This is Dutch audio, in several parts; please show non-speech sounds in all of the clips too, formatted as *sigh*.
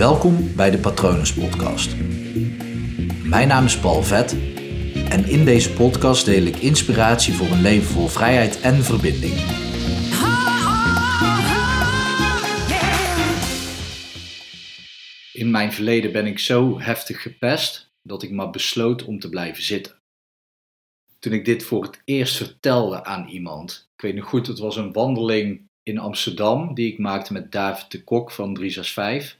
Welkom bij de Patronus Podcast. Mijn naam is Paul Vet en in deze podcast deel ik inspiratie voor een leven vol vrijheid en verbinding. In mijn verleden ben ik zo heftig gepest dat ik maar besloot om te blijven zitten. Toen ik dit voor het eerst vertelde aan iemand, ik weet nog goed, het was een wandeling in Amsterdam die ik maakte met David de Kok van 365.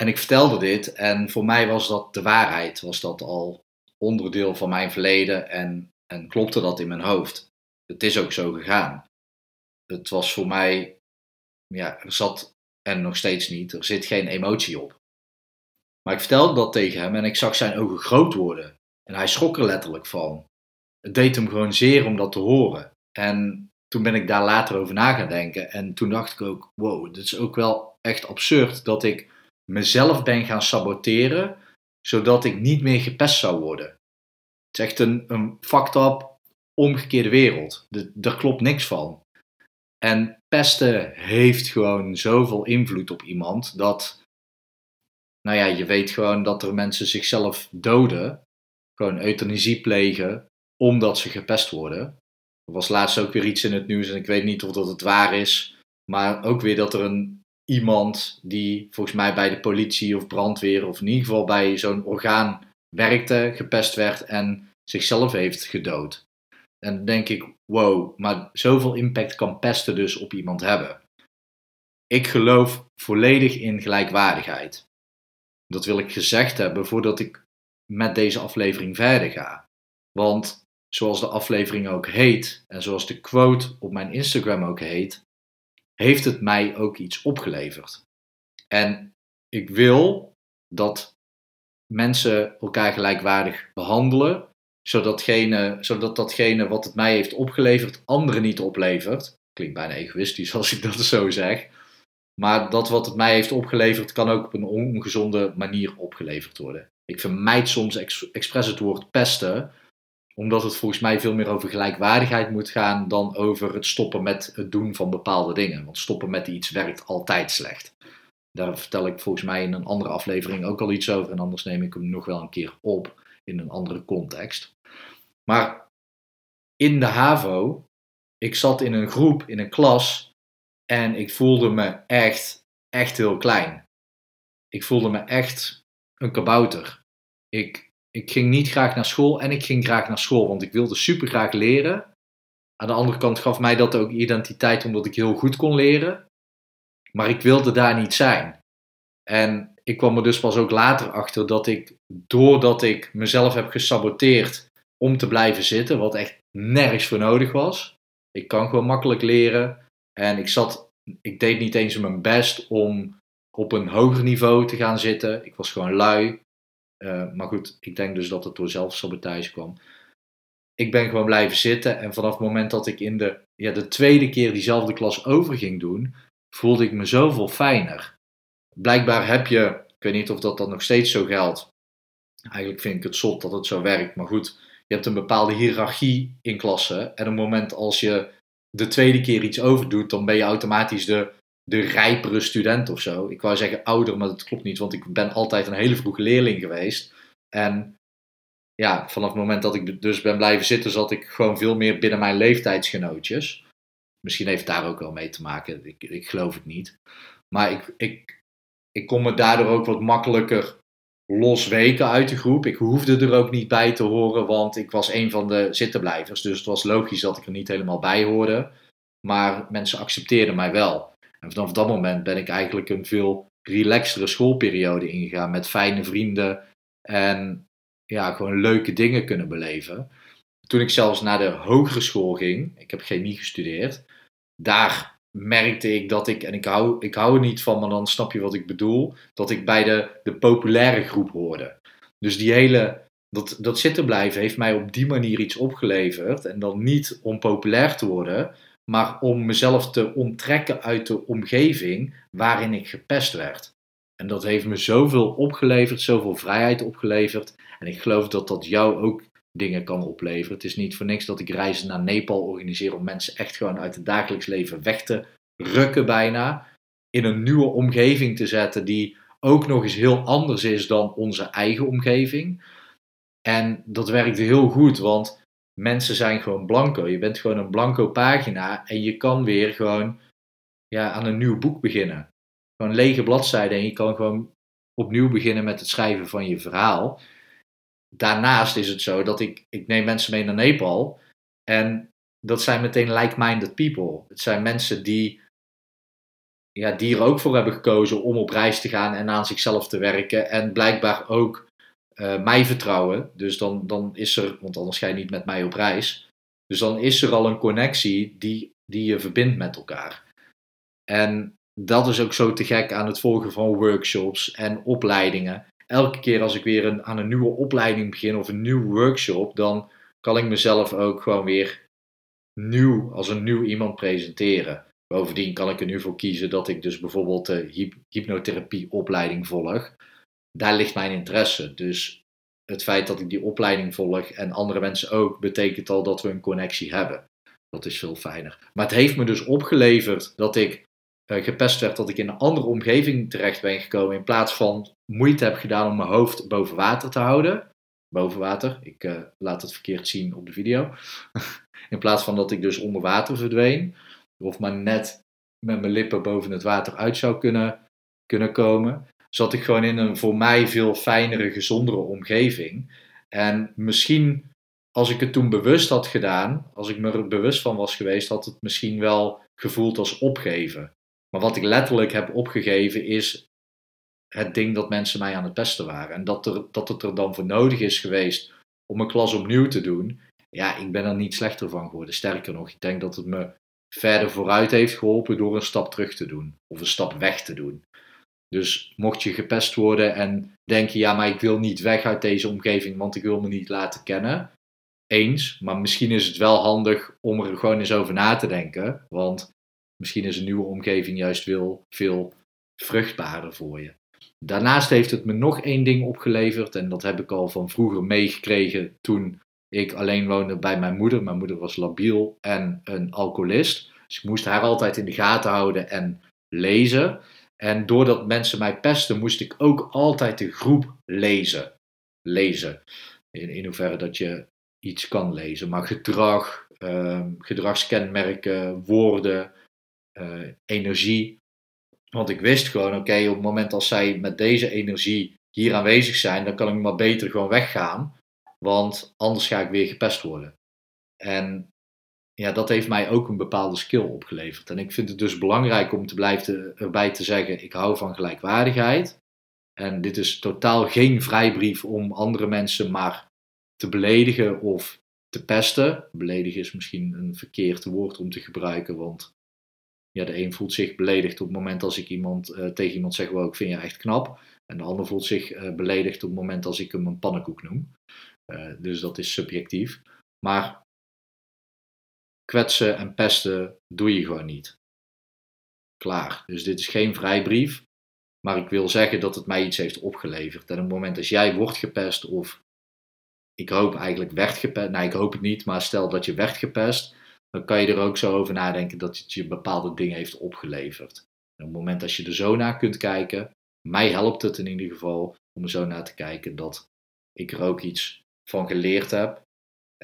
En ik vertelde dit en voor mij was dat de waarheid, was dat al onderdeel van mijn verleden en, en klopte dat in mijn hoofd. Het is ook zo gegaan. Het was voor mij, ja, er zat, en nog steeds niet, er zit geen emotie op. Maar ik vertelde dat tegen hem en ik zag zijn ogen groot worden. En hij schrok er letterlijk van. Het deed hem gewoon zeer om dat te horen. En toen ben ik daar later over na gaan denken. En toen dacht ik ook, wow, dit is ook wel echt absurd dat ik mezelf ben gaan saboteren, zodat ik niet meer gepest zou worden. Het is echt een, een fucked up, omgekeerde wereld. Daar klopt niks van. En pesten heeft gewoon zoveel invloed op iemand dat, nou ja, je weet gewoon dat er mensen zichzelf doden, gewoon euthanasie plegen, omdat ze gepest worden. Er was laatst ook weer iets in het nieuws en ik weet niet of dat het waar is. Maar ook weer dat er een iemand die volgens mij bij de politie of brandweer of in ieder geval bij zo'n orgaan werkte, gepest werd en zichzelf heeft gedood. En dan denk ik, wow, maar zoveel impact kan pesten dus op iemand hebben. Ik geloof volledig in gelijkwaardigheid. Dat wil ik gezegd hebben voordat ik met deze aflevering verder ga. Want zoals de aflevering ook heet en zoals de quote op mijn Instagram ook heet, heeft het mij ook iets opgeleverd. En ik wil dat mensen elkaar gelijkwaardig behandelen, zodat, gene, zodat datgene wat het mij heeft opgeleverd, anderen niet oplevert. Klinkt bijna egoïstisch als ik dat zo zeg. Maar dat wat het mij heeft opgeleverd, kan ook op een ongezonde manier opgeleverd worden. Ik vermijd soms expres het woord pesten, omdat het volgens mij veel meer over gelijkwaardigheid moet gaan dan over het stoppen met het doen van bepaalde dingen. Want stoppen met iets werkt altijd slecht. Daar vertel ik volgens mij in een andere aflevering ook al iets over. En anders neem ik hem nog wel een keer op in een andere context. Maar in de HAVO, ik zat in een groep, in een klas. En ik voelde me echt, echt heel klein. Ik voelde me echt een kabouter. Ik, ik ging niet graag naar school en ik ging graag naar school, want ik wilde super graag leren. Aan de andere kant gaf mij dat ook identiteit omdat ik heel goed kon leren. Maar ik wilde daar niet zijn. En ik kwam er dus pas ook later achter dat ik, doordat ik mezelf heb gesaboteerd om te blijven zitten, wat echt nergens voor nodig was. Ik kan gewoon makkelijk leren. En ik zat, ik deed niet eens mijn best om op een hoger niveau te gaan zitten. Ik was gewoon lui. Eh, maar goed, ik denk dus dat het door zelfsabotage kwam. Ik ben gewoon blijven zitten en vanaf het moment dat ik in de, ja, de tweede keer diezelfde klas over ging doen, voelde ik me zoveel fijner. Blijkbaar heb je, ik weet niet of dat dan nog steeds zo geldt. Eigenlijk vind ik het zot dat het zo werkt, maar goed, je hebt een bepaalde hiërarchie in klassen. En op het moment als je de tweede keer iets overdoet, dan ben je automatisch de de rijpere student of zo. Ik wou zeggen ouder, maar dat klopt niet, want ik ben altijd een hele vroege leerling geweest. En ja, vanaf het moment dat ik dus ben blijven zitten, zat ik gewoon veel meer binnen mijn leeftijdsgenootjes. Misschien heeft het daar ook wel mee te maken, ik, ik geloof het niet. Maar ik, ik, ik kon me daardoor ook wat makkelijker losweken uit de groep. Ik hoefde er ook niet bij te horen, want ik was een van de zittenblijvers. Dus het was logisch dat ik er niet helemaal bij hoorde. Maar mensen accepteerden mij wel. En vanaf dat moment ben ik eigenlijk een veel relaxtere schoolperiode ingegaan met fijne vrienden en ja, gewoon leuke dingen kunnen beleven. Toen ik zelfs naar de hogere school ging, ik heb chemie gestudeerd, daar merkte ik dat ik, en ik hou, ik hou er niet van, maar dan snap je wat ik bedoel, dat ik bij de, de populaire groep hoorde. Dus die hele, dat, dat zitten blijven heeft mij op die manier iets opgeleverd. En dan niet om populair te worden, maar om mezelf te onttrekken uit de omgeving waarin ik gepest werd. En dat heeft me zoveel opgeleverd, zoveel vrijheid opgeleverd. En ik geloof dat dat jou ook dingen kan opleveren. Het is niet voor niks dat ik reizen naar Nepal organiseer om mensen echt gewoon uit het dagelijks leven weg te rukken bijna. In een nieuwe omgeving te zetten die ook nog eens heel anders is dan onze eigen omgeving. En dat werkte heel goed, want mensen zijn gewoon blanco. Je bent gewoon een blanco pagina en je kan weer gewoon ja, aan een nieuw boek beginnen. Gewoon lege bladzijden en je kan gewoon opnieuw beginnen met het schrijven van je verhaal. Daarnaast is het zo dat ik, ik neem mensen mee naar Nepal en dat zijn meteen like-minded people. Het zijn mensen die, ja, die er ook voor hebben gekozen om op reis te gaan en aan zichzelf te werken. En blijkbaar ook uh, mij vertrouwen. Dus dan, dan is er, want anders ga je niet met mij op reis. Dus dan is er al een connectie die, die je verbindt met elkaar. En dat is ook zo te gek aan het volgen van workshops en opleidingen. Elke keer als ik weer een, aan een nieuwe opleiding begin of een nieuw workshop, dan kan ik mezelf ook gewoon weer nieuw, als een nieuw iemand presenteren. Bovendien kan ik er nu voor kiezen dat ik dus bijvoorbeeld de hypnotherapieopleiding volg. Daar ligt mijn interesse. Dus het feit dat ik die opleiding volg en andere mensen ook, betekent al dat we een connectie hebben. Dat is veel fijner. Maar het heeft me dus opgeleverd dat ik uh, gepest werd, dat ik in een andere omgeving terecht ben gekomen. In plaats van moeite heb gedaan om mijn hoofd boven water te houden. Boven water, ik uh, laat het verkeerd zien op de video. *laughs* in plaats van dat ik dus onder water verdween. Of maar net met mijn lippen boven het water uit zou kunnen, kunnen komen. Zat ik gewoon in een voor mij veel fijnere, gezondere omgeving. En misschien als ik het toen bewust had gedaan, als ik me er bewust van was geweest, had het misschien wel gevoeld als opgeven. Maar wat ik letterlijk heb opgegeven is het ding dat mensen mij aan het pesten waren. En dat, er, dat het er dan voor nodig is geweest om een klas opnieuw te doen. Ja, ik ben er niet slechter van geworden. Sterker nog, ik denk dat het me verder vooruit heeft geholpen door een stap terug te doen. Of een stap weg te doen. Dus mocht je gepest worden en denk je, ja, maar ik wil niet weg uit deze omgeving, want ik wil me niet laten kennen. Eens, maar misschien is het wel handig om er gewoon eens over na te denken. Want misschien is een nieuwe omgeving juist veel, veel vruchtbaarder voor je. Daarnaast heeft het me nog één ding opgeleverd. En dat heb ik al van vroeger meegekregen toen ik alleen woonde bij mijn moeder. Mijn moeder was labiel en een alcoholist. Dus ik moest haar altijd in de gaten houden en lezen. En doordat mensen mij pesten, moest ik ook altijd de groep lezen. Lezen. In, in hoeverre dat je iets kan lezen. Maar gedrag, uh, gedragskenmerken, woorden, uh, energie. Want ik wist gewoon, oké, op het moment als zij met deze energie hier aanwezig zijn, dan kan ik maar beter gewoon weggaan. Want anders ga ik weer gepest worden. En ja, dat heeft mij ook een bepaalde skill opgeleverd. En ik vind het dus belangrijk om te blijven erbij te zeggen: ik hou van gelijkwaardigheid. En dit is totaal geen vrijbrief om andere mensen maar te beledigen of te pesten. Beledigen is misschien een verkeerd woord om te gebruiken, want ja, de een voelt zich beledigd op het moment als ik iemand, uh, tegen iemand zeg: wow, ik vind je echt knap. En de ander voelt zich uh, beledigd op het moment als ik hem een pannenkoek noem. Uh, dus dat is subjectief. Maar kwetsen en pesten doe je gewoon niet. Klaar. Dus dit is geen vrijbrief. Maar ik wil zeggen dat het mij iets heeft opgeleverd. En op het moment dat jij wordt gepest of ik hoop eigenlijk werd gepest. Nou, ik hoop het niet, maar stel dat je werd gepest. Dan kan je er ook zo over nadenken dat het je bepaalde dingen heeft opgeleverd. En op het moment dat je er zo naar kunt kijken. Mij helpt het in ieder geval om er zo naar te kijken dat ik er ook iets van geleerd heb.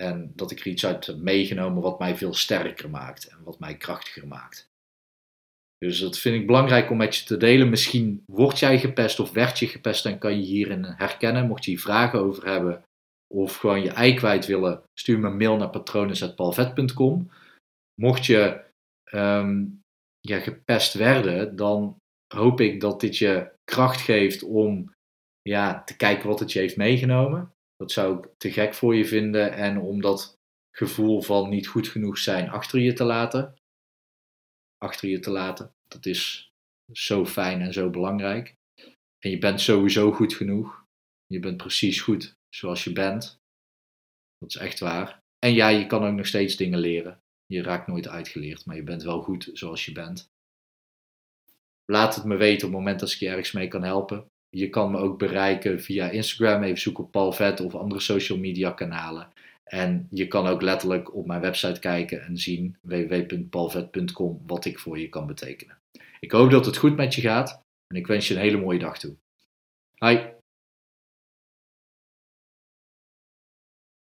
En dat ik er iets uit heb meegenomen wat mij veel sterker maakt en wat mij krachtiger maakt. Dus dat vind ik belangrijk om met je te delen. Misschien word jij gepest of werd je gepest en kan je hierin herkennen. Mocht je hier vragen over hebben of gewoon je ei kwijt willen, stuur me een mail naar patronen.palvet.com. Mocht je um, ja, gepest werden, dan hoop ik dat dit je kracht geeft om ja, te kijken wat het je heeft meegenomen. Dat zou ik te gek voor je vinden en om dat gevoel van niet goed genoeg zijn achter je te laten. Achter je te laten. Dat is zo fijn en zo belangrijk. En je bent sowieso goed genoeg. Je bent precies goed zoals je bent. Dat is echt waar. En ja, je kan ook nog steeds dingen leren. Je raakt nooit uitgeleerd, maar je bent wel goed zoals je bent. Laat het me weten op het moment dat ik je ergens mee kan helpen. Je kan me ook bereiken via Instagram. Even zoeken op Paul Vet of andere social media kanalen. En je kan ook letterlijk op mijn website kijken en zien www.paulvet.com wat ik voor je kan betekenen. Ik hoop dat het goed met je gaat en ik wens je een hele mooie dag toe. Hi.